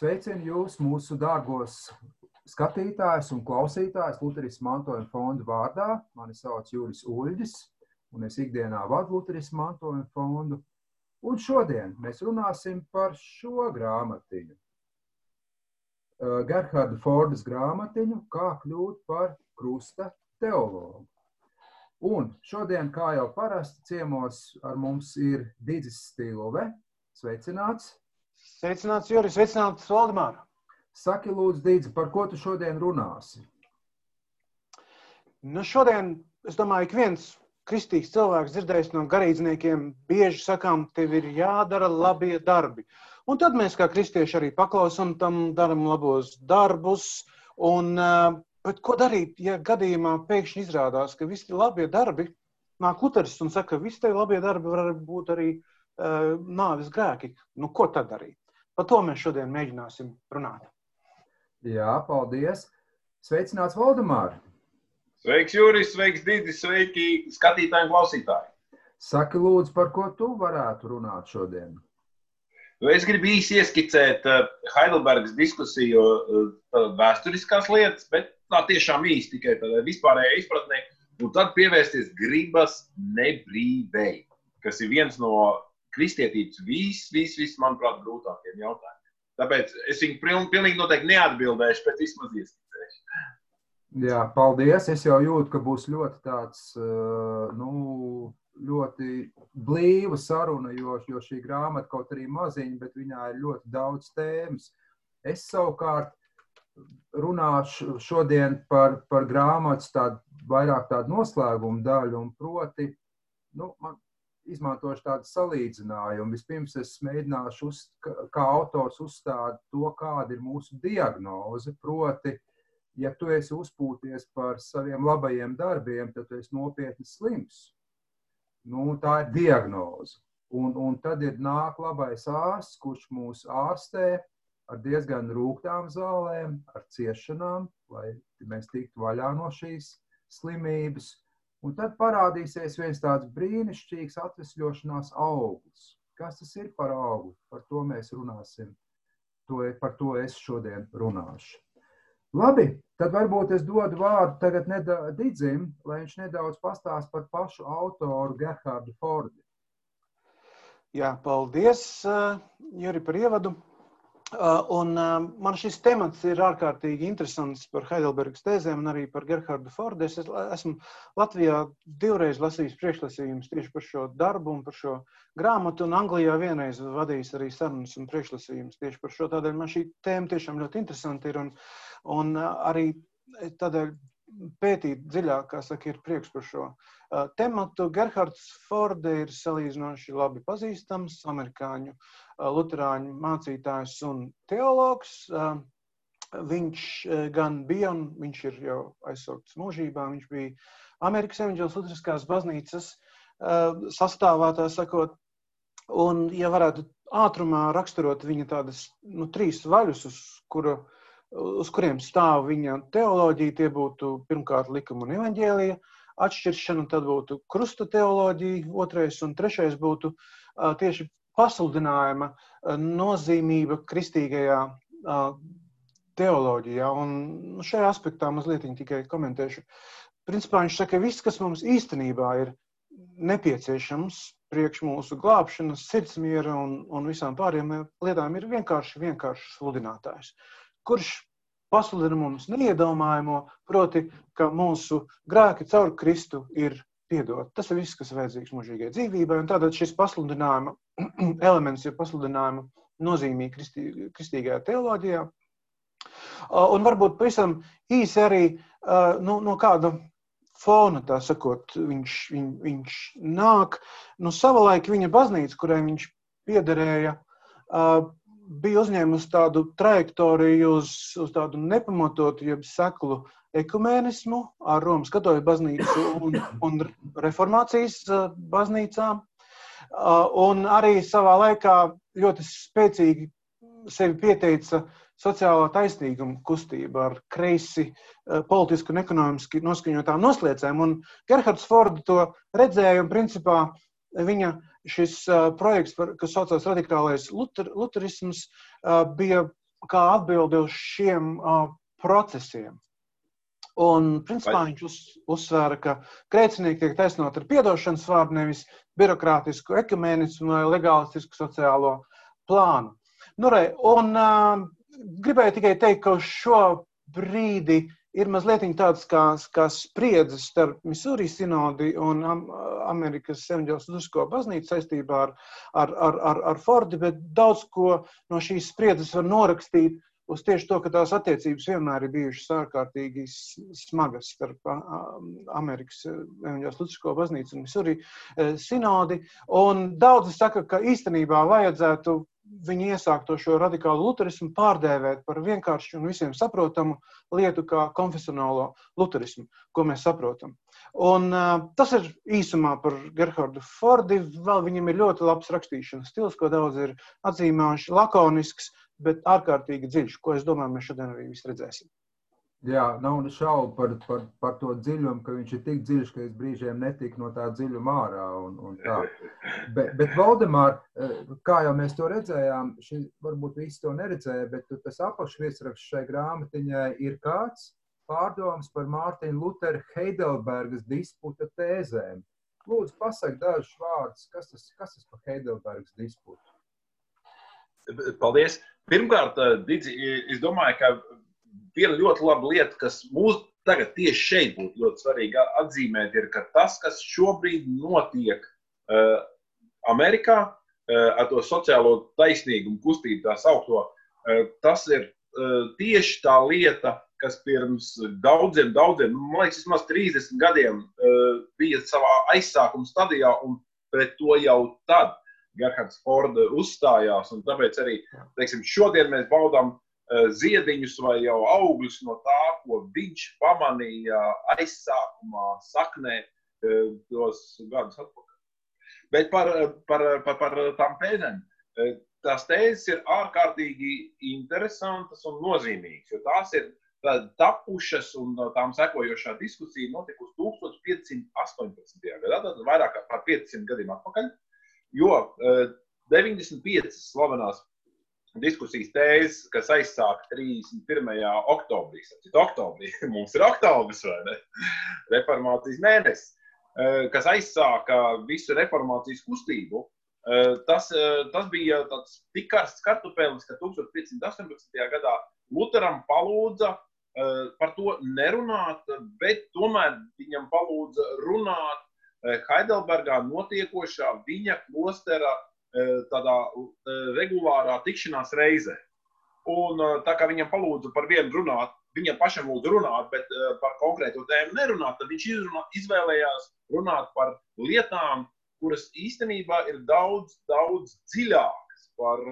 Sveicinu jūs, mūsu dārgos skatītājus un klausītājus Lutheras mantojuma fonda vārdā. Mani sauc Juris Uļģis, un es ikdienā vadu Lutheras mantojuma fondu. Un šodien mēs runāsim par šo grāmatiņu. Gerharda Fordas grāmatiņu, kā kļūt par krusta teologu. Un šodien, kā jau parasti, ciemos ar mums ir Digis Stilove. Sveicināts! Sveicināts, Juris, sveicināts, Valdemār! Saki, lūdzu, Digis, par ko tu šodien runāsi? Nu, šodien, es domāju, ik viens kristīgs cilvēks dzirdējis no garīdzniekiem, bieži sakām, tev ir jādara labie darbi. Un tad mēs, kā kristieši, arī paklausām tam, darām labos darbus. Un, bet ko darīt, ja gadījumā pēkšņi izrādās, ka visi labie darbi nāk Lutheris un saka, ka visi tie labie darbi var būt arī uh, nāves grēki? Nu, ko tad darīt? Par to mēs šodien mēģināsim runāt. Jā, paldies! Sveicināts Valdemārs! Sveiks, Juris, sveiks, Digis, sveiki skatītāji un klausītāji. Saki, lūdzu, par ko tu varētu runāt šodien? Nu, es gribu īsi ieskicēt uh, Heidelbergas diskusiju uh, vēsturiskās lietas, bet tā tiešām īsti tikai tādā vispārējā izpratnē, un tad pievērsties gribas nebrīvei, kas ir viens no kristietības vis, vis, vis, manuprāt, grūtākiem jautājumiem. Tāpēc es viņu pilnīgi noteikti neatbildēšu, bet vismaz ieskicēšu. Jā, paldies. Es jau jūtu, ka būs ļoti tāds, nu, ļoti blīva saruna, jo, jo šī grāmata kaut arī maziņa, bet viņā ir ļoti daudz tēmas. Es savukārt runāšu šodien par, par grāmatas tādu vairāk tādu noslēgumu daļu, un proti, nu, man izmantošu tādu salīdzinājumu. Vispirms es mēģināšu, uz, kā autors uzstāt to, kāda ir mūsu diagnoze, proti, ja tu esi uzpūties par saviem labajiem darbiem, tad tu esi nopietni slims. Nu, tā ir diagnoze. Un, un tad ir nāk labais ārsts, kurš mūs ārstē ar diezgan rūktām zālēm, ar ciešanām, lai mēs tiktu vaļā no šīs slimības. Un tad parādīsies viens tāds brīnišķīgs atvesļošanās auglis. Kas tas ir par augli? Par to mēs runāsim. To, par to es šodien runāšu. Labi, tad varbūt es dodu vārdu tagad Digim, lai viņš nedaudz pastāst par pašu autoru Gerhardu Fordu. Jā, paldies, Juri, par ievadu. Un man šis temats ir ārkārtīgi interesants par Heidelbergas tēzēm un arī par Gerhardu Fordu. Es esmu Latvijā divreiz lasījis priekšlasījumus tieši par šo darbu un par šo grāmatu, un Anglijā vienreiz vadījis arī sarunas un priekšlasījumus tieši par šo. Tādēļ man šī tēma tiešām ļoti interesanti ir. Un, un arī tādēļ pētīt dziļāk, kā saka, ir prieks par šo uh, tematu. Gerhards Forde ir salīdzinoši labi pazīstams amerikāņu uh, luterāņu mācītājs un teologs. Uh, viņš gan bija, un viņš ir jau aizsaukts mūžībā, viņš bija Amerikas Evanģēlas Lutriskās baznīcas sastāvā, tā sakot, un, ja varētu ātrumā raksturot viņa tādas, nu, trīs vaļus, uz kuru uh, uz kuriem stāv viņa teoloģija, tie būtu pirmkārt likuma un evaņģēlija atšķiršana, tad būtu krusta teoloģija, otrais un trešais būtu tieši pasludinājuma nozīmība kristīgajā teoloģijā. Un šajā aspektā mazliet tikai komentēšu. Principā viņš saka, ka viss, kas mums īstenībā ir nepieciešams priekš mūsu glābšanas, sirdsmiera un, un visām pārējām lietām, ir vienkārši, vienkārši sludinātājs kurš pasludina mums neiedomājamo, proti, ka mūsu grēki caur Kristu ir piedot. Tas ir viss, kas ir vajadzīgs mūžīgai dzīvībai, un tātad šis pasludinājuma elements ir pasludinājuma nozīmīgi kristī, kristīgajā teoloģijā. Un varbūt pavisam īsi arī nu, no kāda fona, tā sakot, viņš, viņ, viņš nāk. Nu, savulaik viņa baznīca, kurai viņš piederēja, bija uzņēmusi tādu trajektoriju uz, uz tādu nepamatotu, jeb seklu ekumēnismu ar Romas katoļu baznīcu un, un reformācijas baznīcām. Un arī savā laikā ļoti spēcīgi sevi pieteica sociālā taisnīguma kustība ar kreisi politisku un ekonomiski noskaņotām nosliecēm. Un Gerhards Fords to redzēja un principā viņa šis uh, projekts, kas saucās radikālais luter, luterisms, uh, bija kā atbildi uz šiem uh, procesiem. Un, principā, viņš uz, uzsvēra, ka grēcinieki tiek taisnot ar piedošanas vārdu, nevis birokrātisku, ekumēnisku vai legālistisku sociālo plānu. Nu, re, un uh, gribēju tikai teikt, ka uz šo brīdi ir mazliet tāds kā, kā spriedzes starp Misūri sinodi un Amerikas Evanģēlas Lusko baznīcu saistībā ar, ar, ar, ar, ar Fordi, bet daudz ko no šīs spriedzes var norakstīt uz tieši to, ka tās attiecības vienmēr ir bijušas ārkārtīgi smagas starp Amerikas Evanģēlas Lusko baznīcu un Misūri sinodi. Un daudzi saka, ka īstenībā vajadzētu viņi iesākto šo radikālu luterismu pārdēvēt par vienkāršu un visiem saprotamu lietu kā konfesionālo luterismu, ko mēs saprotam. Un, uh, tas ir īsumā par Gerhardu Fordi. Vēl viņam ir ļoti labs rakstīšanas stils, ko daudz ir atzīmējuši, lakonisks, bet ārkārtīgi dziļš, ko es domāju, mēs šodien arī redzēsim. Jā, nav šaubu par, par, par to dziļumu, ka viņš ir tik dziļš, ka es brīžiem netiku no tā dziļuma ārā. Un, un tā. bet, bet Valdemār, eh, kā jau mēs to redzējām, šī, varbūt visi to neredzēja, bet tas apakšviesraksts šai grāmatiņai ir kāds pārdoms par Mārtiņu Lutheru Heidelbergas disputa tēzēm. Lūdzu, pasak dažus vārdus, kas tas, kas tas par Heidelbergas disputu? Paldies! Pirmkārt, eh, Digi, es domāju, ka viena ļoti laba lieta, kas mūs tagad tieši šeit būtu ļoti svarīgi atzīmēt, ir, ka tas, kas šobrīd notiek uh, Amerikā uh, ar to sociālo taisnīgumu kustību, tā saukto, uh, tas ir uh, tieši tā lieta, kas pirms daudziem, daudziem, man liekas, vismaz 30 gadiem uh, bija savā aizsākuma stadijā, un pret to jau tad Gerhards Fords uzstājās. Tāpēc arī teiksim, šodien mēs baudām Eh, ziediņus vai jau augļus no tā, ko viņš pamanīja aizsākumā, saknē, eh, tos gadus atpakaļ. Bet par, par, par, par tām. Eh, tās tēzes ir ārkārtīgi interesantas un nozīmīgas, jo tās ir tapušas un tām sekojošā diskusija notikusi 1518. gadā, tad vairāk kā 500 gadiem atpakaļ, jo 95 slavenās diskusijas tēzes, kas aizsāka 31. oktobrī. Tad oktobrī mums ir oktobris vai ne? Reformācijas mēnesis, eh, kas aizsāka visu reformācijas kustību. Eh, tas, eh, tas bija tāds tik karsts kartupelis, ka 1518. gadā Lutheram palūdza par to nerunāt, bet tomēr viņam palūdza runāt Heidelbergā notiekošā viņa klostera tādā eh, regulārā tikšanās reizē. Un eh, tā kā viņam palūdza par vienu runāt, viņam pašam lūdzu runāt, bet par konkrētu tēmu nerunāt, tad viņš izrunā, izvēlējās runāt par lietām, kuras īstenībā ir daudz, daudz dziļākas par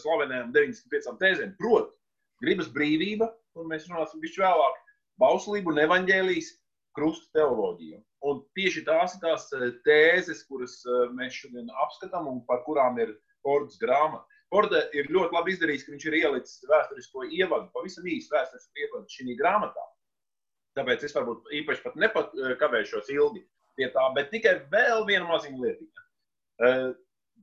slavenajām 95 tēzēm. Proti, gribas brīvība, un mēs runāsim bišķi vēlāk, bauslību un evaņģēlijas krusta teoloģiju. Un tieši tās ir tās eh, tēzes, kuras eh, mēs šodien apskatām un par kurām ir Fords grāmata. Forda ir ļoti labi izdarījis, ka viņš ir ielicis vēsturisko ievadu, pavisam īsu vēsturisko ievadu šī grāmatā. Tāpēc es varbūt īpaši pat nepakavēšos ilgi pie tā, bet tikai vēl viena maziņa lietiņa. Uh,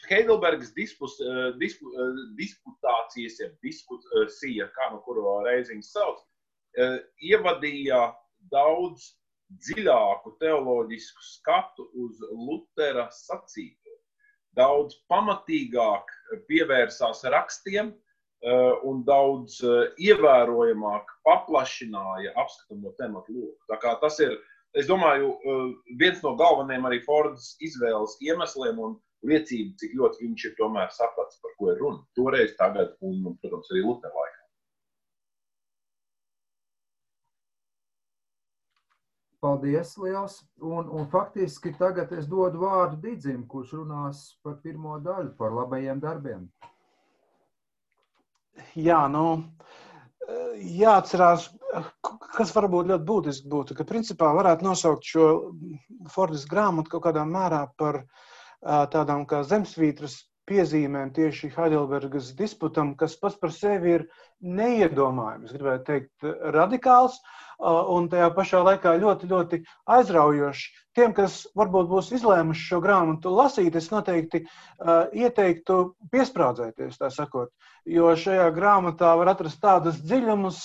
Heidelbergas dispus, uh, dispu, uh, disputācijas, ja diskusija, kā no kuru reiziņas sauc, ievadīja daudz dziļāku teoloģisku skatu uz Lutera sacīto. Daudz pamatīgāk pievērsās rakstiem eh, un daudz eh, ievērojamāk paplašināja apskatāmo tematu loku. Tas ir, es domāju, eh, viens no galvenajiem arī Fordas izvēles iemesliem un liecība, cik ļoti viņš ir tomēr sapratis, par ko ir runa. Toreiz, tagad un, protams, arī Lutera laikā. Paldies, liels. Un, un faktiski tagad es dodu vārdu Digim, kurš runās par pirmo daļu, par labajiem darbiem. Jā, nu, jāatcerās, kas varbūt ļoti būtiski būtu, ka principā varētu nosaukt šo Fordas grāmatu kaut kādā mērā par tādām kā zemesvītras piezīmēm tieši Heidelbergas disputam, kas pats par sevi ir neiedomājams, gribētu teikt, radikāls un tajā pašā laikā ļoti, ļoti aizraujošs. Tiem, kas varbūt būs izlēmuši šo grāmatu lasīt, es noteikti uh, ieteiktu piesprādzēties, tā sakot, jo šajā grāmatā var atrast tādus dziļumus,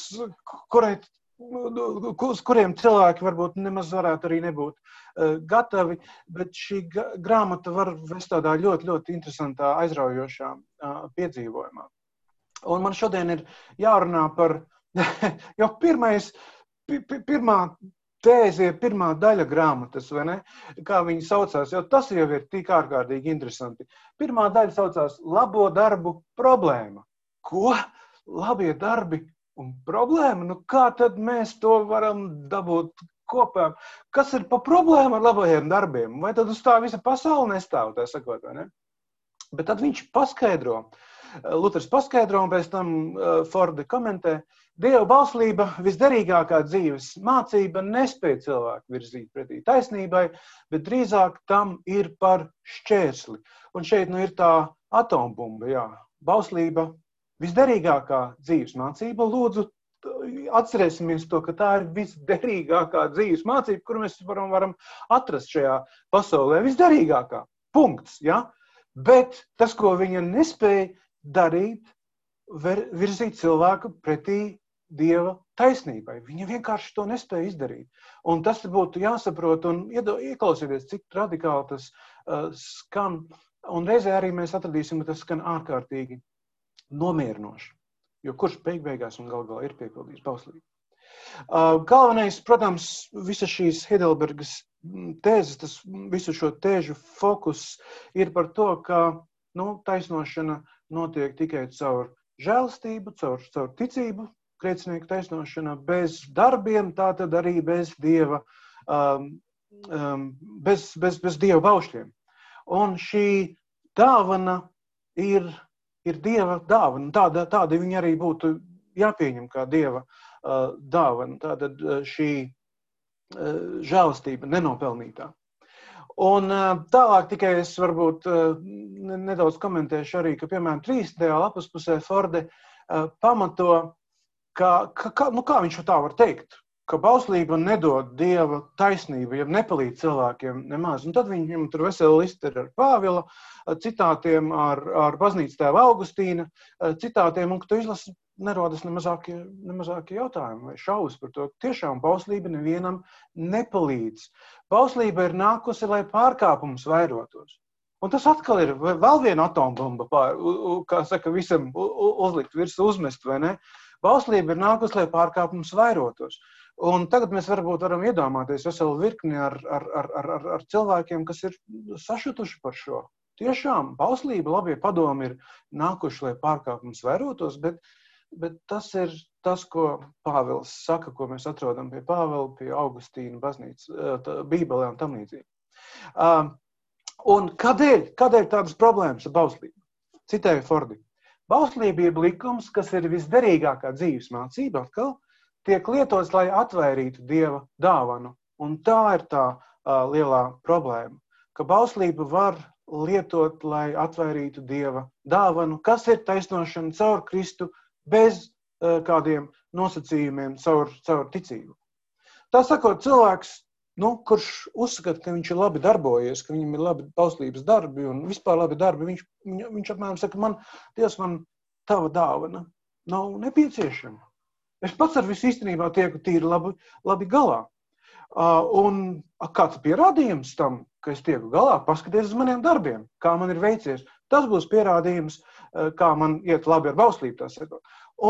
kurai uz kuriem cilvēki varbūt nemaz varētu arī nebūt uh, gatavi, bet šī grāmata var vest tādā ļoti, ļoti interesantā, aizraujošā uh, piedzīvojumā. Un man šodien ir jārunā par jau pirmais, pirmā tēze, pirmā daļa grāmatas, vai ne? Kā viņi saucās, jo tas jau ir tik ārkārtīgi interesanti. Pirmā daļa saucās Labo darbu problēma. Ko? Labie darbi un problēma. Nu, kā tad mēs to varam dabūt kopā? Kas ir pa problēmu ar labajiem darbiem? Vai tad uz tā visa pasaule nestāv, tā sakot, vai ne? Bet tad viņš paskaidro, Luters paskaidro, un pēc tam uh, Forda komentē, Dieva bauslība, visderīgākā dzīves mācība, nespēja cilvēku virzīt pretī taisnībai, bet drīzāk tam ir par šķērsli. Un šeit nu ir tā atombumba, jā. Bauslība visderīgākā dzīves mācība. Lūdzu, atcerēsimies to, ka tā ir visderīgākā dzīves mācība, kuru mēs varam, varam atrast šajā pasaulē. Visderīgākā. Punkts. Ja? Bet tas, ko viņa nespēja darīt, virzīt cilvēku pretī dieva taisnībai. Viņa vienkārši to nespēja izdarīt. Un tas būtu jāsaprot un ieklausieties, cik radikāli tas uh, skan. Un reizē arī mēs atradīsim, ka tas skan ārkārtīgi nomierinoši. Jo kurš beig beigās un gal galā ir piepildījis bauslību? Uh, galvenais, protams, visas šīs Heidelbergas mm, tēzes, tas visu šo tēžu fokus ir par to, ka nu, taisnošana notiek tikai caur žēlstību, caur, caur ticību, grēcinieku taisnošana, bez darbiem, tā tad arī bez dieva, um, um, bez, bez, bez dieva baušļiem. Un šī dāvana ir ir dieva dāvana. Tāda, tāda viņa arī būtu jāpieņem kā dieva uh, dāvana. Tātad uh, šī uh, žēlastība nenopelnītā. Un uh, tālāk tikai es varbūt uh, nedaudz komentēšu arī, ka, piemēram, 30. lapas pusē Forde uh, pamato, ka, ka, ka, nu, kā viņš tā var teikt, ka bauslība nedod dieva taisnību, ja nepalīdz cilvēkiem nemaz. Un tad viņam tur vesela liste ir ar Pāvila citātiem, ar, ar baznīcas tēva Augustīna citātiem, un ka tu izlasi nerodas nemazākie, nemazākie jautājumi vai šaubas par to. Tiešām bauslība nevienam nepalīdz. Bauslība ir nākusi, lai pārkāpums vairotos. Un tas atkal ir vēl viena atombumba, kā saka, visam uzlikt virsū, uzmest, vai ne? Bauslība ir nākusi, lai pārkāpums vairotos. Un tagad mēs varbūt varam iedomāties veselu virkni ar, ar, ar, ar, ar cilvēkiem, kas ir sašutuši par šo. Tiešām bauslība, labie padomi ir nākuši, lai pārkāpums vērotos, bet, bet tas ir tas, ko Pāvils saka, ko mēs atrodam pie Pāvila, pie Augustīna baznīcas, Bībelē un tam līdzīgi. Un kādēļ, kādēļ tādas problēmas ar bauslību? Citēju Fordi. Bauslība ir likums, kas ir visderīgākā dzīves mācība atkal, tiek lietots, lai atvairītu dieva dāvanu. Un tā ir tā uh, lielā problēma, ka bauslība var lietot, lai atvairītu dieva dāvanu, kas ir taisnošana caur Kristu, bez uh, kādiem nosacījumiem, caur, caur ticību. Tā sakot, cilvēks, nu, kurš uzskata, ka viņš ir labi darbojies, ka viņam ir labi bauslības darbi un vispār labi darbi, viņš, viņš, viņš apmēram saka, man, Dievs, man tava dāvana nav nepieciešama. Es pats ar visu īstenībā tieku tīri labi, labi galā. Uh, un kāds pierādījums tam, ka es tieku galā, paskaties uz maniem darbiem, kā man ir veicies. Tas būs pierādījums, uh, kā man iet labi ar bauslību.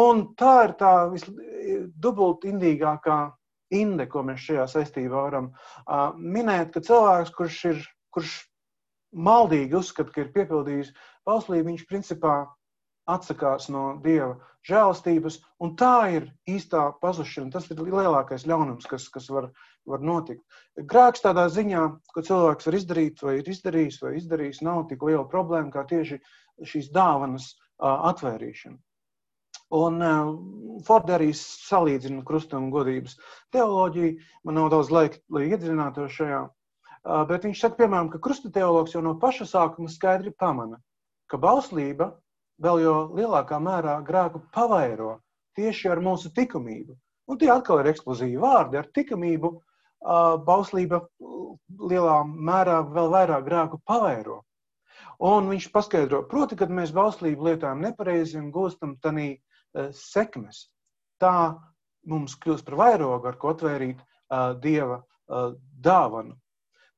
Un tā ir tā dubultindīgākā inde, ko mēs šajā saistībā varam uh, minēt, ka cilvēks, kurš ir kurš maldīgi uzskata, ka ir piepildījis bauslību, viņš principā atsakās no dieva žēlastības, un tā ir īstā pazušana. Tas ir lielākais ļaunums, kas, kas var, var notikt. Grēks tādā ziņā, ko cilvēks var izdarīt, vai ir izdarījis, vai izdarījis, nav tik liela problēma kā tieši šīs dāvanas atvērīšana. Un uh, Forda arī salīdzina krustuma un godības teoloģiju. Man nav daudz laika, lai iedziļinātos šajā. Uh, bet viņš saka, piemēram, ka krusta teologs jau no paša sākuma skaidri pamana, ka bauslība vēl jau lielākā mērā grēku pavairo tieši ar mūsu likumību. Un tie atkal ir eksplozīvi vārdi. Ar likumību bauslība lielā mērā vēl vairāk grēku pavairo. Un viņš paskaidro, proti, kad mēs bauslību lietojam nepareizi un gūstam tanī sekmes, tā mums kļūst par vairogu, ar ko atvērīt uh, dieva uh, dāvanu.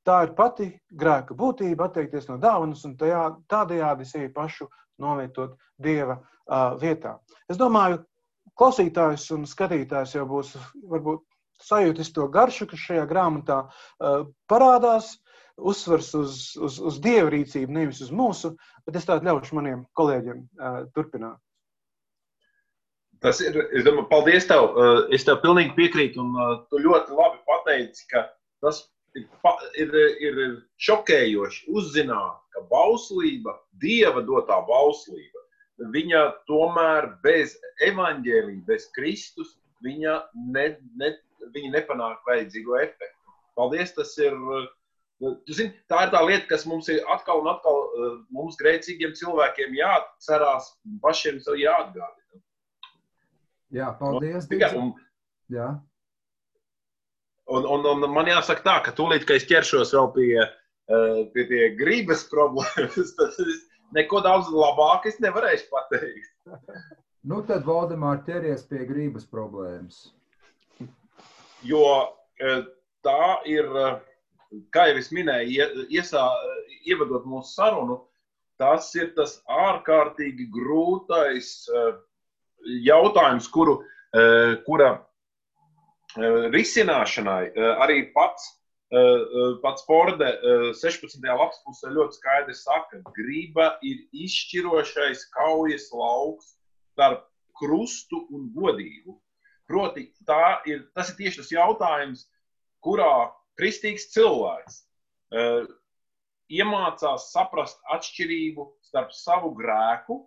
Tā ir pati grēka būtība, atteikties no dāvanas un tajā, tādējādi sevi pašu novietot dieva vietā. Es domāju, klausītājs un skatītājs jau būs varbūt sajūtis to garšu, kas šajā grāmatā parādās, uzsvars uz, uz, uz dievu rīcību, nevis uz mūsu, bet es tādu ļaušu maniem kolēģiem uh, turpināt. Tas ir, es domāju, paldies tev. Es tev pilnīgi piekrītu, un tu ļoti labi pateici, ka tas ir, ir, ir šokējoši uzzināt, ka bauslība, dieva dotā bauslība, viņa tomēr bez evaņģēlīja, bez Kristus, viņa, ne, ne, viņa nepanāk vajadzīgo efektu. Paldies, tas ir. Tu zini, tā ir tā lieta, kas mums ir atkal un atkal mums grēcīgiem cilvēkiem jāatcerās, pašiem sev jāatgādina. Jā, paldies. Nu, un, jā. Un, un, un man jāsaka tā, ka tūlīt, kad es ķeršos vēl pie, eh, pie, pie gribas problēmas, tad es neko daudz labāk es nevarēšu pateikt. Nu, tad Valdemār ķeries pie gribas problēmas. Jo eh, tā ir, eh, kā jau es minēju, iesā, ievadot mūsu sarunu, tas ir tas ārkārtīgi grūtais jautājums, kuru, eh, kura eh, risināšanai eh, arī pats, pats Porde 16. lapspusē ļoti skaidri saka, ka griba ir izšķirošais kaujas lauks starp krustu un godību. Proti, ir, tas ir tieši tas jautājums, kurā kristīgs cilvēks uh, iemācās saprast atšķirību starp savu grēku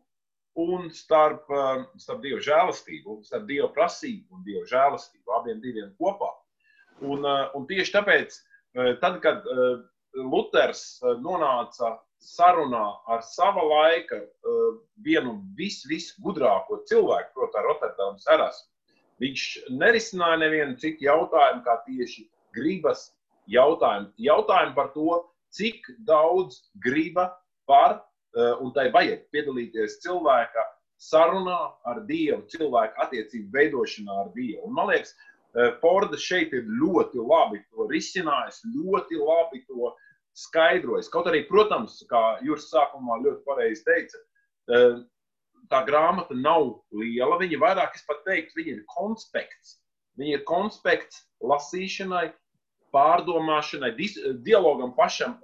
un starp, um, starp Dieva žēlastību, starp Dieva prasību un Dieva žēlastību, abiem diviem kopā. Un, uh, un tieši tāpēc, uh, tad, kad uh, Luters nonāca sarunā ar sava laika vienu vis, visgudrāko cilvēku, proti, Rotterdams Erasmu, viņš nerisināja nevienu citu jautājumu, kā tieši gribas jautājumu. Jautājumu par to, cik daudz griba par Eh, un tai vajag piedalīties cilvēka sarunā ar Dievu, cilvēka attiecību veidošanā ar Dievu. Un, man liekas, eh, Forda šeit ir ļoti labi to risinājis, ļoti labi to skaidrojis. Kaut arī, protams, kā jūs sākumā ļoti pareizi teicat, eh, tā grāmata nav liela. Viņa vairāk, es pat teiktu, viņa ir konspekts. Viņa ir konspekts lasīšanai, pārdomāšanai, dialogam pašam,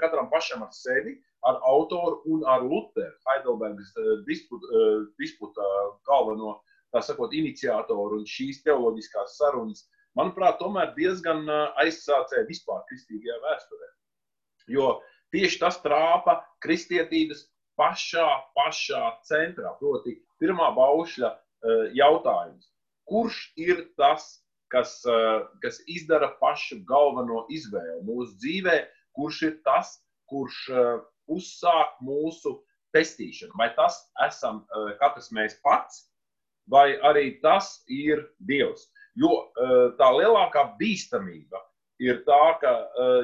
katram pašam ar sevi ar autoru un ar Lutheru, Heidelbergas eh, disputa, eh, disputa galveno, tā sakot, iniciatoru un šīs teoloģiskās sarunas, manuprāt, tomēr diezgan eh, aizsācēja vispār kristīgajā vēsturē. Jo tieši tas trāpa kristietības pašā, pašā centrā, proti, pirmā baušļa jautājums. Kurš ir tas, kas, kas izdara pašu galveno izvēli mūsu dzīvē, kurš ir tas, kurš uzsākt mūsu pestīšanu. Vai tas esam uh, katrs mēs pats, vai arī tas ir Dievs. Jo tā lielākā bīstamība ir tā, ka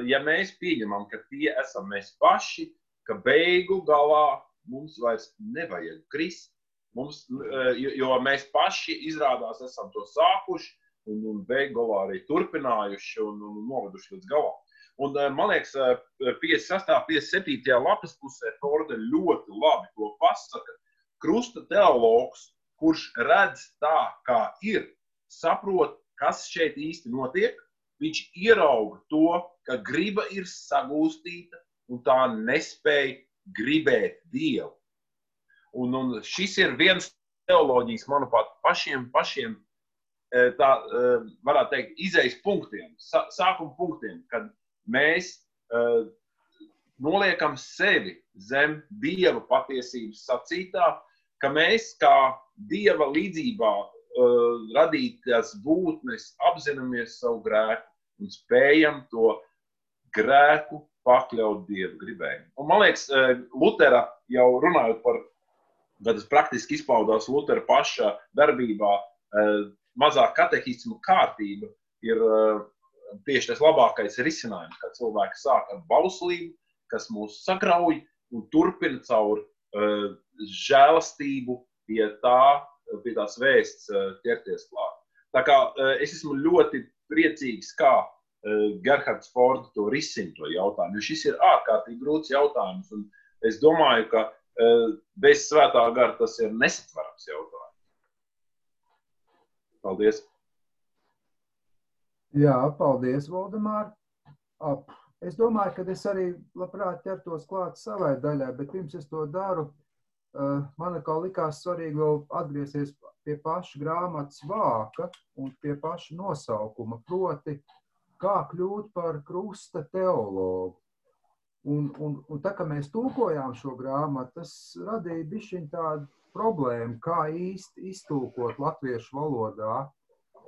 ja mēs pieņemam, ka tie esam mēs paši, ka beigu galā mums vairs nevajag krist, mums, jo mēs paši izrādās esam to sākuši un, un beigu galā arī turpinājuši un, un noveduši līdz galam. Un, eh, man liekas, 56. un 57. lapas pusē Torde ļoti labi to pasaka. Krusta teologs, kurš redz tā, kā ir, saprot, kas šeit īsti notiek. Viņš ierauga to, ka griba ir sagūstīta un tā nespēja gribēt Dievu. Un, un šis ir viens teoloģijas, manuprāt, pašiem, pašiem tā eh, varētu teikt, izejas punktiem, sākuma punktiem, kad mēs uh, noliekam sevi zem dieva patiesības sacītā, ka mēs kā dieva līdzībā radītās būtnes apzināmies savu grēku un spējam to grēku pakļaut dievu gribējumu. Un, man liekas, Lutera jau runājot par, kad tas praktiski izpaudās Lutera paša darbībā, mazā katehismu kārtība ir tieši tas labākais risinājums, kad cilvēki sāk ar bauslību, kas mūs sagrauj un turpina caur uh, žēlastību pie, tā, pie tās vēsts uh, ķerties klāt. Tā kā uh, es esmu ļoti priecīgs, kā uh, Gerhards Fords to risina to jautājumu, jo šis ir ārkārtīgi grūts jautājums. Es domāju, ka uh, bez svētā gara tas ir nesatverams jautājums. Paldies! Jā, paldies, Valdemār. Es domāju, ka es arī labprāt ķertos klāt savai daļai, bet pirms es to daru, man kā likās svarīgi vēl atgriezties pie paša grāmatas vāka un pie paša nosaukuma, proti, kā kļūt par krusta teologu. Un, un, un tā kā mēs tulkojām šo grāmatu, tas radīja bišķiņ tādu problēmu, kā īsti iztulkot latviešu valodā.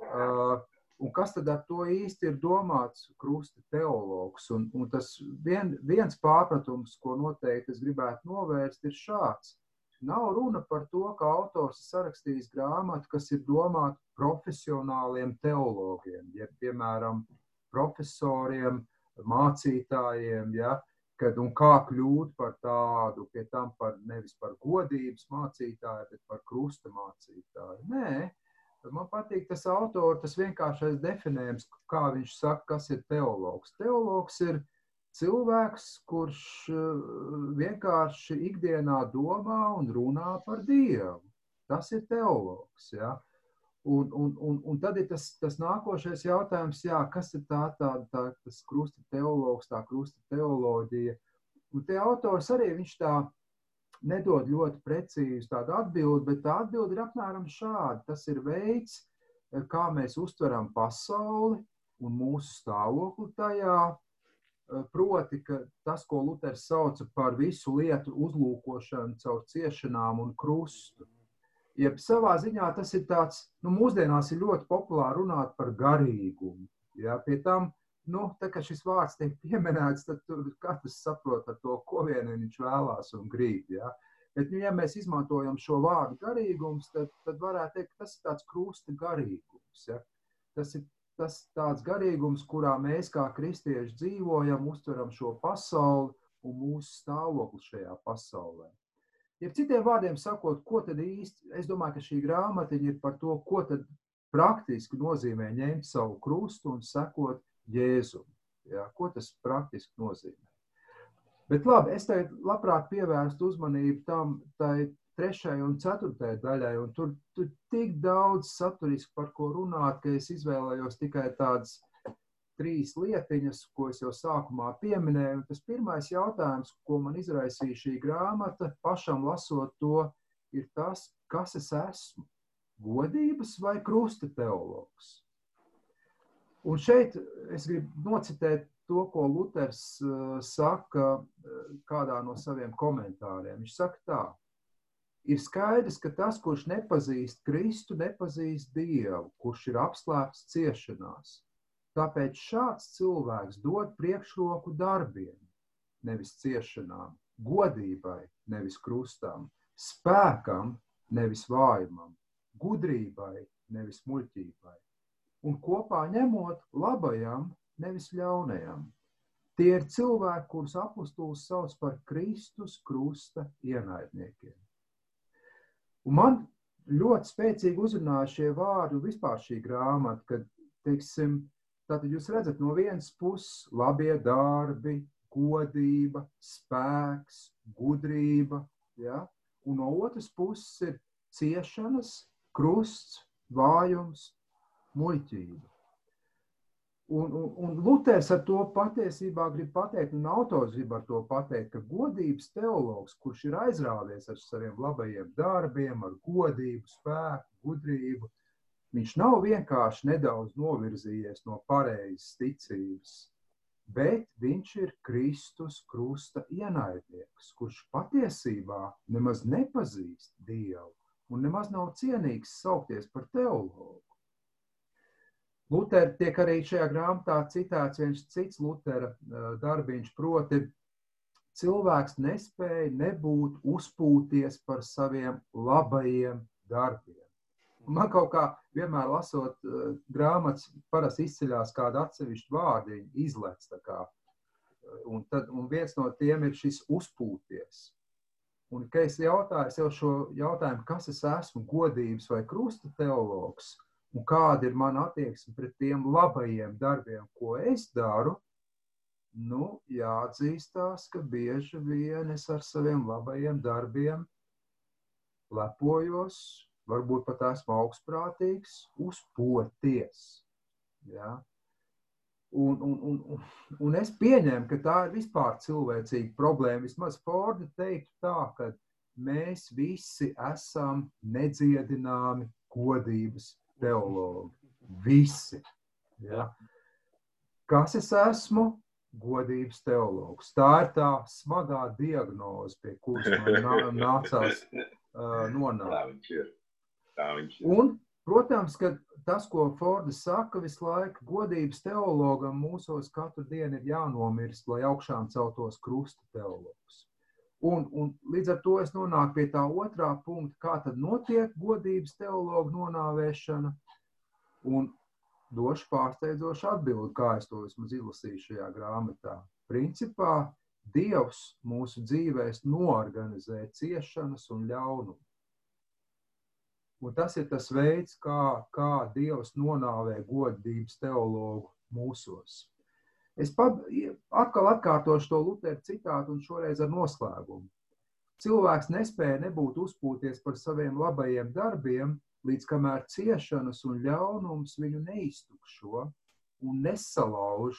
Uh, un kas tad ar to īsti ir domāts krusta teologs? Un, un tas vien, viens pārpratums, ko noteikti es gribētu novērst, ir šāds. Nav runa par to, ka autors ir sarakstījis grāmatu, kas ir domāta profesionāliem teologiem, ja, piemēram, profesoriem, mācītājiem, ja, kad un kā kļūt par tādu, pie tam par nevis par godības mācītāju, bet par krusta mācītāju. Nē, man patīk tas autors, tas vienkāršais definējums, kā viņš saka, kas ir teologs. Teologs ir cilvēks, kurš eh, vienkārši ikdienā domā un runā par Dievu. Tas ir teologs. Ja? Un, un, un, un tad ir tas, tas nākošais jautājums, jā, kas ir tā, tā, tā, tas krusta teologs, tā krusta teoloģija. Un te autors arī viņš tā nedod ļoti precīzi tādu atbildi, bet tā atbildi ir apmēram šāda. Tas ir veids, kā mēs uztveram pasauli un mūsu stāvokli tajā. Proti, ka tas, ko Luters sauca par visu lietu uzlūkošanu caur ciešanām un krustu, Jeb savā ziņā tas ir tāds, nu, mūsdienās ir ļoti populāri runāt par garīgumu. Ja? Pie tam, nu, tā kā šis vārds tiek pieminēts, tad katrs saprot ar to, ko vien viņš vēlās un grib. Ja? Bet, nu, ja mēs izmantojam šo vārdu garīgums, tad, tad varētu teikt, tas ir tāds krusta garīgums. Ja? Tas ir tas tāds garīgums, kurā mēs kā kristieši dzīvojam, uztveram šo pasauli un mūsu stāvokli šajā pasaulē. Ja citiem vārdiem sakot, ko tad īsti, es domāju, ka šī grāmata ir par to, ko tad praktiski nozīmē ņemt savu krustu un sekot Jēzum. Ja, ko tas praktiski nozīmē? Bet labi, es tagad labprāt pievērstu uzmanību tam tai trešajai un ceturtajai daļai, un tur, tur tik daudz saturiski par ko runāt, ka es izvēlējos tikai tādas trīs lietiņas, ko es jau sākumā pieminēju. Tas pirmais jautājums, ko man izraisīja šī grāmata, pašam lasot to, ir tas, kas es esmu. Godības vai krusta teologs? Un šeit es gribu nocitēt to, ko Luters uh, saka uh, kādā no saviem komentāriem. Viņš saka tā, ir skaidrs, ka tas, kurš nepazīst Kristu, nepazīst Dievu, kurš ir apslēpts ciešanās. Tāpēc šāds cilvēks dod priekšroku darbiem, nevis ciešanām, godībai, nevis krustam, spēkam, nevis vājumam, gudrībai, nevis muļķībai, un kopā ņemot labajam, nevis ļaunajam. Tie ir cilvēki, kurus apustulis sauc par Kristus krusta ienaidniekiem. Un man ļoti spēcīgi uzrunāja šie vārdi vispār šī grāmata, kad, teiksim, Tātad jūs redzat, no vienas puses labie darbi, godība, spēks, gudrība, ja? un no otras puses ir ciešanas, krusts, vājums, muļķība. Un, un, un Luters ar to patiesībā grib pateikt, un autors grib ar to pateikt, ka godības teologs, kurš ir aizrāvies ar saviem labajiem darbiem, ar godību, spēku, gudrību, Viņš nav vienkārši nedaudz novirzījies no pareizas ticības, bet viņš ir Kristus krusta ienaidnieks, kurš patiesībā nemaz nepazīst Dievu un nemaz nav cienīgs saukties par teologu. Lutera tiek arī šajā grāmatā citēts viens cits Lutera darbiņš, proti cilvēks nespēja nebūt uzpūties par saviem labajiem darbiem. Man kaut kā vienmēr lasot uh, grāmatas, parasti izceļās kāda atsevišķa vārdiņa, izlec. Un, tad, un viens no tiem ir šis uzpūties. Un, kad es jautāju sev šo jautājumu, kas es esmu, godības vai krusta teologs, un kāda ir mana attieksme pret tiem labajiem darbiem, ko es daru, nu, jāatzīstās, ka bieži vien es ar saviem labajiem darbiem lepojos, varbūt pat esmu augstprātīgs, uzpoties. Ja? Un, un, un, un es pieņēmu, ka tā ir vispār cilvēcīga problēma. Vismaz Forda teiktu tā, ka mēs visi esam nedziedināmi godības teologi. Visi. Ja? Kas es esmu? Godības teologs. Tā ir tā smagā diagnoze, pie kuras man nācās uh, nonākt. Tā viņš ir. Un, protams, ka tas, ko Forda saka visu laiku, godības teologam mūsos katru dienu ir jānomirst, lai augšām celtos krusta teologs. Un, un līdz ar to es nonāku pie tā otrā punkta, kā tad notiek godības teologa nonāvēšana. Un došu pārsteidzošu atbildi, kā es to vismaz izlasīju šajā grāmatā. Principā Dievs mūsu dzīvēs noorganizē ciešanas un ļaunumu. Un tas ir tas veids, kā, kā Dievs nonāvē godības teologu mūsos. Es pat, atkal atkārtošu to Lutera citātu un šoreiz ar noslēgumu. Cilvēks nespēja nebūt uzpūties par saviem labajiem darbiem, līdz kamēr ciešanas un ļaunums viņu neiztukšo un nesalauž,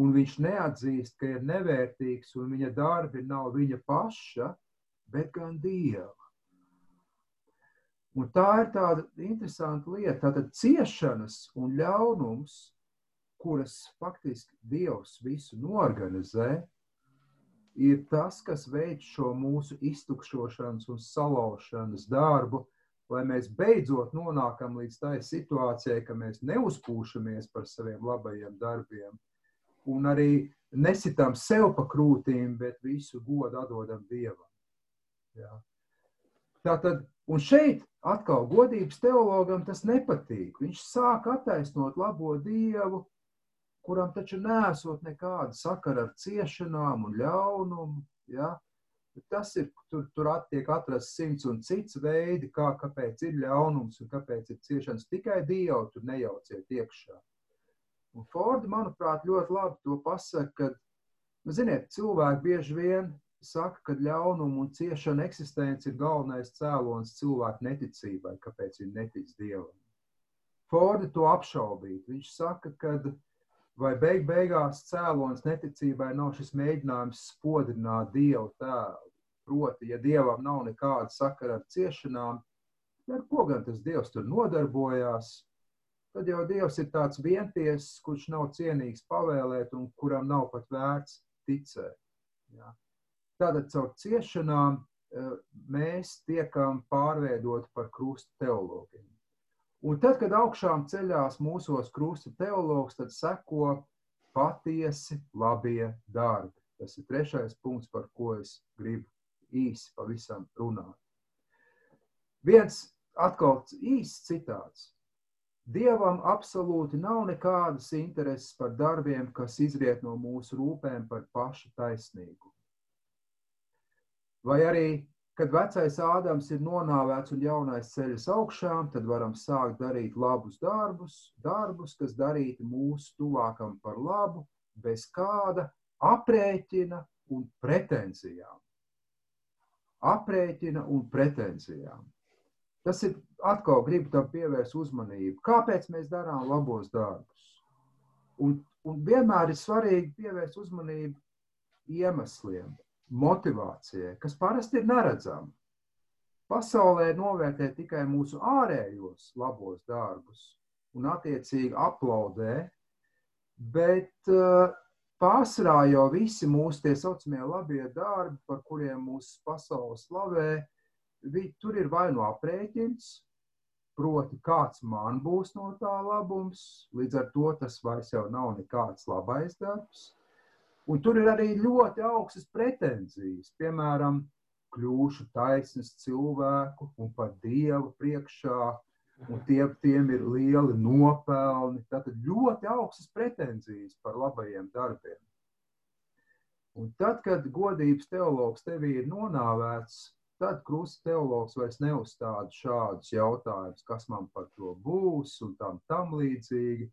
un viņš neatzīst, ka ir nevērtīgs un viņa darbi nav viņa paša, bet gan Dieva. Un tā ir tāda interesanta lieta. Tātad ciešanas un ļaunums, kuras faktiski Dievs visu norganizē, ir tas, kas veic šo mūsu iztukšošanas un salaušanas darbu, lai mēs beidzot nonākam līdz tai situācijai, ka mēs neuzpūšamies par saviem labajiem darbiem un arī nesitam sev pa krūtīm, bet visu godu atdodam Dievam. Jā. Tātad, un šeit atkal godības teologam tas nepatīk. Viņš sāk attaisnot labo dievu, kuram taču nesot nekāda sakara ar ciešanām un ļaunumu. Ja? Tas ir, tur, tur tiek atrasts simts un cits veidi, kā, kāpēc ir ļaunums un kāpēc ir ciešanas. Tikai Dievu tur nejauciet iekšā. Un Forda, manuprāt, ļoti labi to pasaka, ka, nu, ziniet, cilvēki bieži vien saka, ka ļaunuma un ciešana eksistence ir galvenais cēlonis cilvēku neticībai, kāpēc viņi netic Dievam. Forda to apšaubīt. Viņš saka, ka vai beig beigās cēlonis neticībai nav šis mēģinājums spodrināt Dievu tēlu. Proti, ja Dievam nav nekāda sakara ar ciešanām, ar ko gan tas Dievs tur nodarbojās, tad jau Dievs ir tāds vienties, kurš nav cienīgs pavēlēt un kuram nav pat vērts ticēt. Ja? Tātad caur ciešanām eh, mēs tiekam pārveidoti par krusta teologiem. Un tad, kad augšām ceļās mūsos krusta teologs, tad seko patiesi labie darbi. Tas ir trešais punkts, par ko es gribu īsi pavisam runāt. Viens atkal īsts citāts. Dievam absolūti nav nekādas intereses par darbiem, kas izriet no mūsu rūpēm par pašu taisnīgumu. Vai arī, kad vecais Ādams ir nonāvēts un jaunais ceļas augšām, tad varam sākt darīt labus darbus, darbus, kas darīti mūsu tuvākam par labu, bez kāda aprēķina un pretenzijām. Aprēķina un pretenzijām. Tas ir atkal, gribu tam pievērst uzmanību. Kāpēc mēs darām labos darbus? Un, un vienmēr ir svarīgi pievērst uzmanību iemesliem motivācijai, kas parasti ir neredzama. Pasaulē novērtē tikai mūsu ārējos labos darbus un attiecīgi aplaudē, bet uh, pārsvarā jau visi mūsu tie saucamie labie darbi, par kuriem mūsu pasaules slavē, tur ir vai no aprēķins, proti, kāds man būs no tā labums. Līdz ar to tas vairs jau nav nekāds labais darbs. Un tur ir arī ļoti augstas pretenzijas. Piemēram, kļūšu taisnīgs cilvēku un par dievu priekšā, un tie, tiem ir lieli nopelni. Tātad ļoti augstas pretenzijas par labajiem darbiem. Un tad, kad godības teologs tevī ir nonāvēts, Tad krusta teologs vairs neuzstāda šādus jautājumus, kas man par to būs un tam, tam līdzīgi.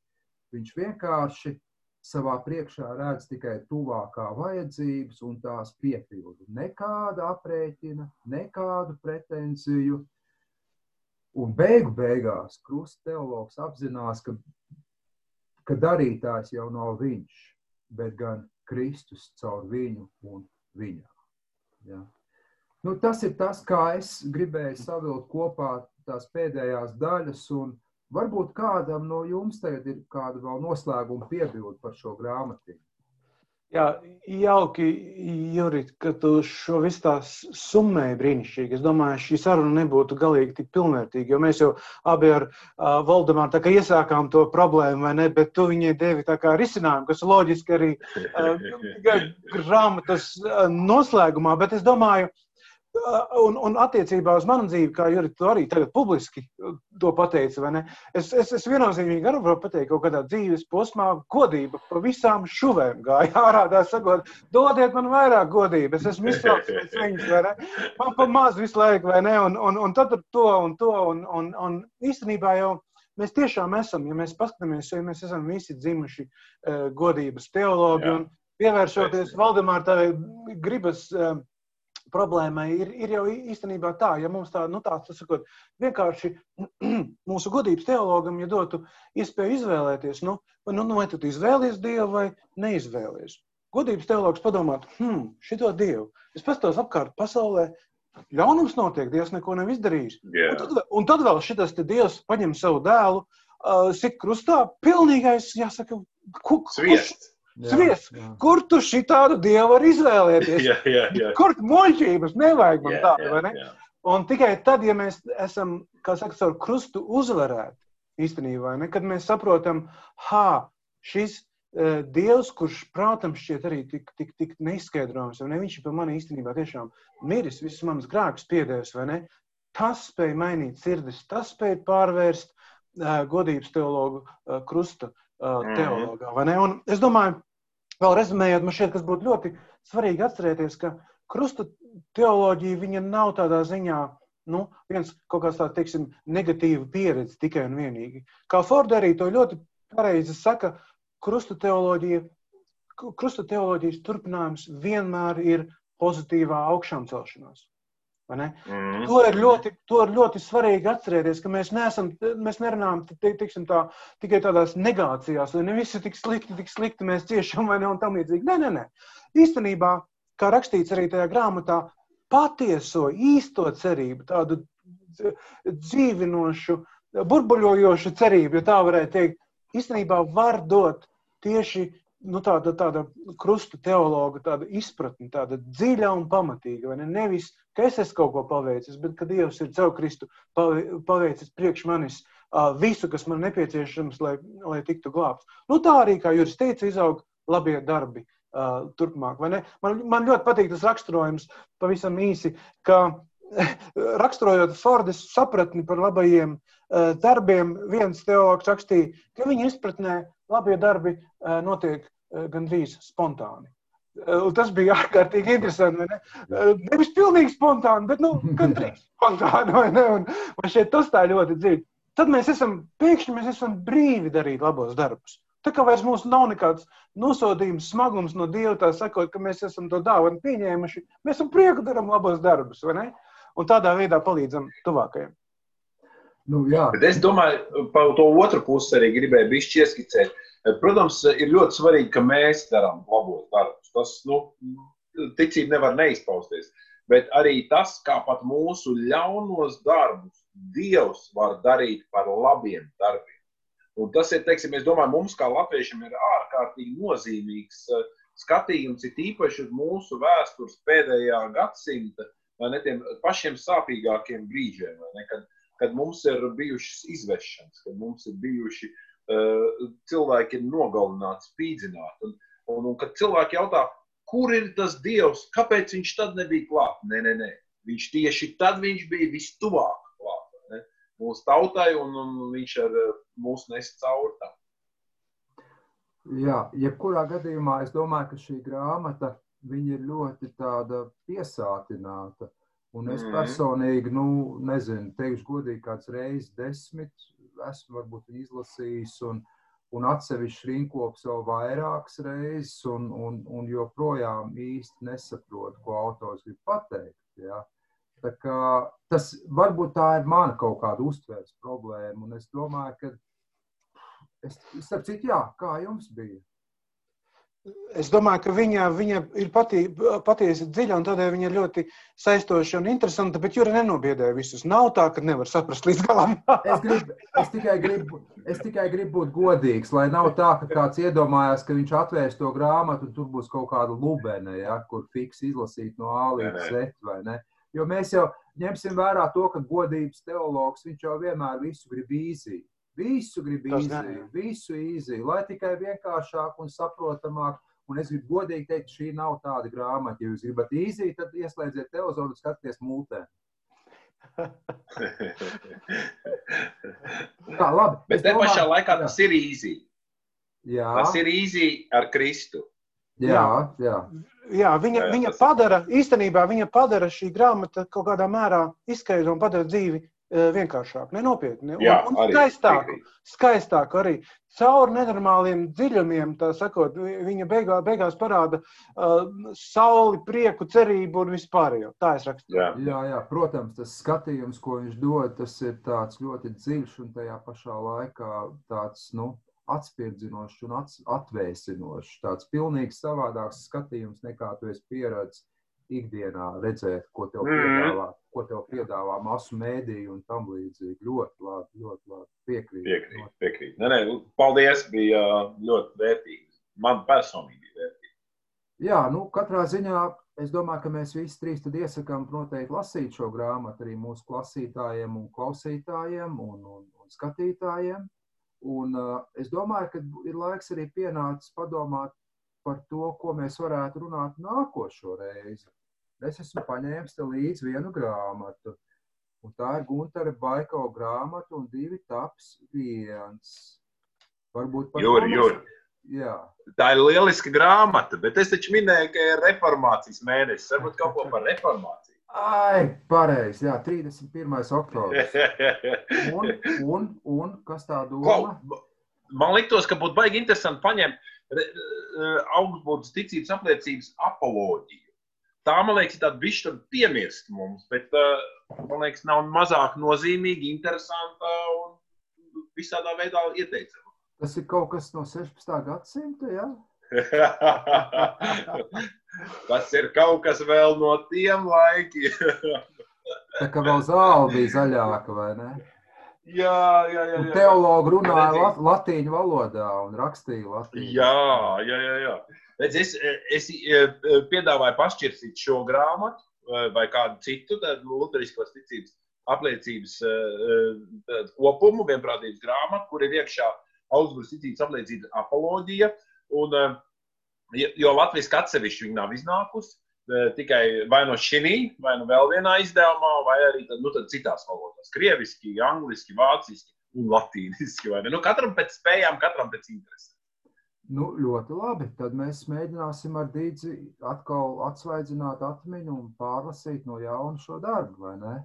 Viņš vienkārši savā priekšā redz tikai tuvākā vajadzības un tās piepildu. Nekāda aprēķina, nekādu pretenziju. Un beigu beigās krusta teologs apzinās, ka, ka darītājs jau nav viņš, bet gan Kristus caur viņu un viņā. Ja? Nu, tas ir tas, kā es gribēju savilkt kopā tās pēdējās daļas. Varbūt kādam no jums tagad ir kāda vēl noslēguma piebilde par šo grāmatiņu. Jā, jauki, Jurit, ka tu šo visu tā summēji brīnišķīgi. Es domāju, šī saruna nebūtu galīgi tik pilnvērtīga, jo mēs jau abi ar uh, Valdemāru iesākām to problēmu, vai ne, bet tu viņai devi tā kā risinājumu, kas loģiski arī uh, grāmatas uh, noslēgumā, bet es domāju, uh, Un, un attiecībā uz manu dzīvi, kā Jurija, tu arī tagad publiski to pateici, vai ne? Es, es, es viennozīmīgi arī varu pateikt, ka kaut kādā dzīves posmā godība pa visām šuvēm gāja ārā, tā sakot, dodiet man vairāk godības, es esmu pēc viņas, vai ne? Man pa maz visu laiku, vai ne? Un, un, un tad ar to un to, un, un, un īstenībā jau mēs tiešām esam, ja mēs paskatāmies, ja mēs esam visi dzimuši uh, godības teologi Jā. un pievēršoties Valdemār tavai gribas uh, problēmai ir, ir jau īstenībā tā, ja mums tā, nu, tā sakot, vienkārši mūsu godības teologam, ja dotu iespēju izvēlēties, nu, vai, nu, nu, vai tu izvēlies Dievu vai neizvēlies. Godības teologs padomāt, hmm, šito Dievu. Es pastos apkārt pasaulē, ļaunums notiek, Dievs neko nav izdarījis. Yeah. Un, tad, un tad vēl šis Dievs paņem savu dēlu, uh, sit krustā, pilnīgais, jāsaka, kurš. Svies, kur tu šitādu dievu vari izvēlēties? jā, jā, jā. Kur muļķības nevajag man jā, tādu, vai ne? Jā. Un tikai tad, ja mēs esam, kā saka, ar krustu uzvarēti, īstenībā, ne, kad mēs saprotam, ha, šis uh, dievs, kurš prātam šķiet arī tik, tik, tik neizskaidrojams, vai ne, viņš ir par mani īstenībā tiešām miris, visus manus grēkus piedēvis, vai ne? Tas spēja mainīt sirdis, tas spēja pārvērst uh, godības teologu uh, krusta uh, teologā, vai ne? Un es domāju, Vēl rezumējot, man šķiet, kas būtu ļoti svarīgi atcerēties, ka krusta teoloģija nav tādā ziņā nu, viens kaut kāds tāds, teiksim, negatīva pieredze tikai un vienīgi. Kā Forda arī to ļoti pareizi saka, krusta teoloģija, krusta teoloģijas turpinājums vienmēr ir pozitīvā augšām celšanās. Mm. To, ir ļoti, to ir ļoti svarīgi atcerēties, ka mēs, neesam, mēs nerunājam tiksim, tā, tikai tādās negācijās, vai ne viss ir tik slikti, tik slikti mēs ciešam, vai ne, un tam līdzīgi. Nē, nē, nē. Īstenībā, kā rakstīts arī tajā grāmatā, patieso, īsto cerību, tādu dzīvinošu, burbuļojošu cerību, ja tā varētu teikt, īstenībā var dot tieši nu, tāda, tāda krusta teologa tāda izpratne, tāda dziļa un pamatīga. Ne? Nevis, ka es esmu kaut ko paveicis, bet ka Dievs ir caur Kristu paveicis priekš manis visu, kas man nepieciešams, lai, lai tiktu glābts. Nu, tā arī, kā Juris teica, izaug labie darbi. Turpmāk, man, man ļoti patīk tas raksturojums, pavisam īsi, ka raksturojot Fordas sapratni par labajiem darbiem, viens teologs rakstīja, ka viņa izpratnē labie darbi notiek gandrīz spontāni. Uh, tas bija ārkārtīgi interesanti. Ne? Uh, nevis pilnīgi spontāni, bet nu, gandrīz spontāni. Ne? Un, man šeit tas tā ļoti dziļi. Tad mēs esam pēkšņi mēs esam brīvi darīt labos darbus. Tā kā vairs mums nav nekāds nosodījums, smagums no Dieva, tā sakot, ka mēs esam to dāvanu pieņēmuši, mēs esam prieku darām labos darbus, vai ne? Un tādā veidā palīdzam tuvākajiem. Nu, jā. Bet es domāju, par to otru pusi arī gribēju bišķi ieskicēt. Protams, ir ļoti svarīgi, ka mēs darām labos darbus. Tas, nu, ticība nevar neizpausties. Bet arī tas, kā pat mūsu ļaunos darbus Dievs var darīt par labiem darbiem. Un tas ir, teiksim, es domāju, mums kā latviešiem ir ārkārtīgi nozīmīgs uh, skatījums, ir īpaši uz mūsu vēstures pēdējā gadsimta vai ne tiem pašiem sāpīgākiem brīžiem, ne, kad kad mums ir bijušas izvešanas, kad mums ir bijuši uh, cilvēki nogalināti, spīdzināti. Un, un, un kad cilvēki jautā, kur ir tas dievs, kāpēc viņš tad nebija klāt? Nē, nē, nē. Viņš tieši tad viņš bija vistuvāk klāt ne? mūsu tautai, un, un viņš ar mūsu nes cauri tam. Jā, jebkurā gadījumā es domāju, ka šī grāmata ir ļoti piesātināta. Un es -hmm. personīgi, nu, nezinu, teikšu godīgi, kāds reizes desmit esmu varbūt izlasījis, un, un atsevišķi rinkops vēl vairākas reizes, un, un, un joprojām īsti nesaprotu, ko autors grib pateikt. Ja? Tā kā, tas varbūt tā ir mana kaut kāda uztveres problēma, un es domāju, ka es, starp citu, jā, kā jums bija? Es domāju, ka viņa, viņa ir patī, patiesi dziļa un tādēļ viņa ir ļoti saistoša un interesanta, bet Jūra nenobiedēja visus. Nav tā, ka nevar saprast līdz galam. es, grib, es, tikai gribu, es tikai gribu būt godīgs, lai nav tā, ka kāds iedomājās, ka viņš atvērs to grāmatu un tur būs kaut kāda lubene, ja, kur fiks izlasīt no A līdz Z, vai ne? Jo mēs jau ņemsim vērā to, ka godības teologs, viņš jau vienmēr visu grib īzīt. Visu grib izdarīt, visu izdarīt, lai tikai vienkāršāk un saprotamāk. Un es gribu godīgi teikt, šī nav tāda grāmata. Ja jūs gribat izdarīt, tad ieslēdziet televizoru un skatieties mūtē. Tā, labi. Bet te pašā laikā tas ir īsi. Jā. Tas ir īsi ar Kristu. Jā, jā. jā viņa, jā, viņa padara, īstenībā viņa padara šī grāmata kaut kādā mērā izskaidro un padara dzīvi vienkāršāk, nenopietni. Jā, un, un skaistāk, skaistāk arī. Caur nenormāliem dziļumiem, tā sakot, viņa beigā, beigās parāda uh, sauli, prieku, cerību un vispārējo. Tā es rakstu. Jā. jā, jā, protams, tas skatījums, ko viņš dod, tas ir tāds ļoti dziļš un tajā pašā laikā tāds, nu, atspirdzinošs un atvēsinošs. Tāds pilnīgi savādāks skatījums nekā tu esi pieredzējis ikdienā redzēt, ko tev mm. piedāvā, ko tev piedāvā masu mēdīju un tam līdzīgi. Ļoti labi, ļoti labi. Piekrīt. Piekrīt, piekrīt. Nē, nē, paldies, bija ļoti vērtīgi. Man personīgi vērtīgi. Jā, nu, katrā ziņā es domāju, ka mēs visi trīs tad iesakām noteikti lasīt šo grāmatu arī mūsu klausītājiem un klausītājiem un, un, un skatītājiem. Un, uh, es domāju, ka ir laiks arī pienācis padomāt par to, ko mēs varētu runāt nākošo reizi. Es esmu paņēmis līdzi vienu grāmatu. Un tā ir Gunara Baiko grāmata un divi taps viens. Varbūt par Juri, Juri. Jā. Tā ir lieliska grāmata, bet es taču minēju, ka ir reformācijas mēnesis. Varbūt kaut ko par reformāciju. Ai, pareizi, jā, 31. oktobris. Un, un, un kas tā doma? Ko? Man liktos, ka būtu baigi interesanti paņemt augstbūdas ticības apliecības apoloģiju tā, man liekas, ir tāda bišķi piemirst mums, bet, man liekas, nav mazāk nozīmīga, interesanta un visādā veidā ieteicama. Tas ir kaut kas no 16. gadsimta, jā? Tas ir kaut kas vēl no tiem laikiem. Tā kā vēl zāle bija zaļāka, vai ne? Jā, jā, jā. jā. Teologi runāja lat latīņu valodā un rakstīja latīņu. Jā, jā, jā. jā. Redz, es, es piedāvāju pašķirsīt šo grāmatu vai kādu citu luteriskos ticības apliecības kopumu, vienprātības grāmatu, kur ir iekšā Augsburgas ticības apliecības apoloģija. Un, jo Latvijas atsevišķi viņa nav iznākusi. Tikai vai no šī, vai no vēl vienā izdevumā, vai arī tad, nu, tad citās valodās. Krieviski, angliski, vāciski un latīniski. Nu, katram pēc spējām, katram pēc interesēm. Nu, ļoti labi. Tad mēs mēģināsim ar Dīdzi atkal atsvaidzināt atmiņu un pārlasīt no jauna šo darbu, vai ne?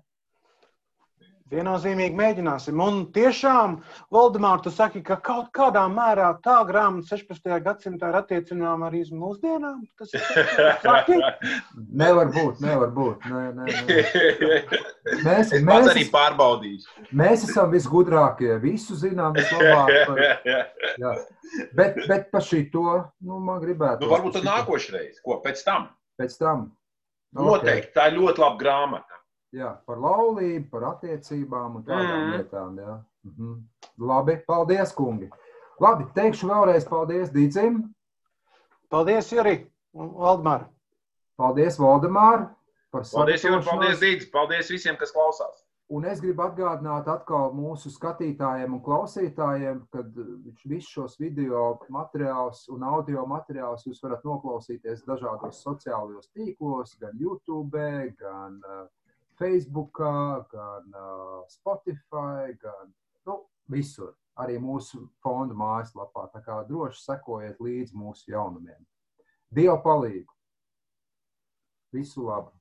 Viennozīmīgi mēģināsim. Un tiešām, Valdemār, tu saki, ka kaut kādā mērā tā grāmata 16. gadsimtā ir attiecināma arī uz mūsdienām? Tas ir nevar būt, nevar būt. Nē, nē, nē. Mēs, es mēs arī pārbaudīšu. Mēs esam visgudrākie, visu zinām, vislabāk. Jā. Bet, bet par šito, nu, man gribētu. Nu, varbūt nākošreiz, ko pēc tam? Pēc tam. Okay. Noteikti, tā ir ļoti laba grāmata. Jā, par laulību, par attiecībām un tādām mm. lietām. Jā. Mhm. Labi, paldies, kungi. Labi, teikšu vēlreiz paldies Dīdzim. Paldies, Juri un Valdemār. Paldies, Valdemār. Paldies, Juri, paldies, Dīdz. Paldies visiem, kas klausās. Un es gribu atgādināt atkal mūsu skatītājiem un klausītājiem, ka visus šos video materiālus un audio materiālus jūs varat noklausīties dažādos sociālajos tīklos, gan YouTube, gan uh, Facebook, gan Spotify, gan nu, visur. Arī mūsu fonda mājaslapā. Tā kā droši sekojiet līdzi mūsu jaunumiem. Dievu palīdzību! Visu labu!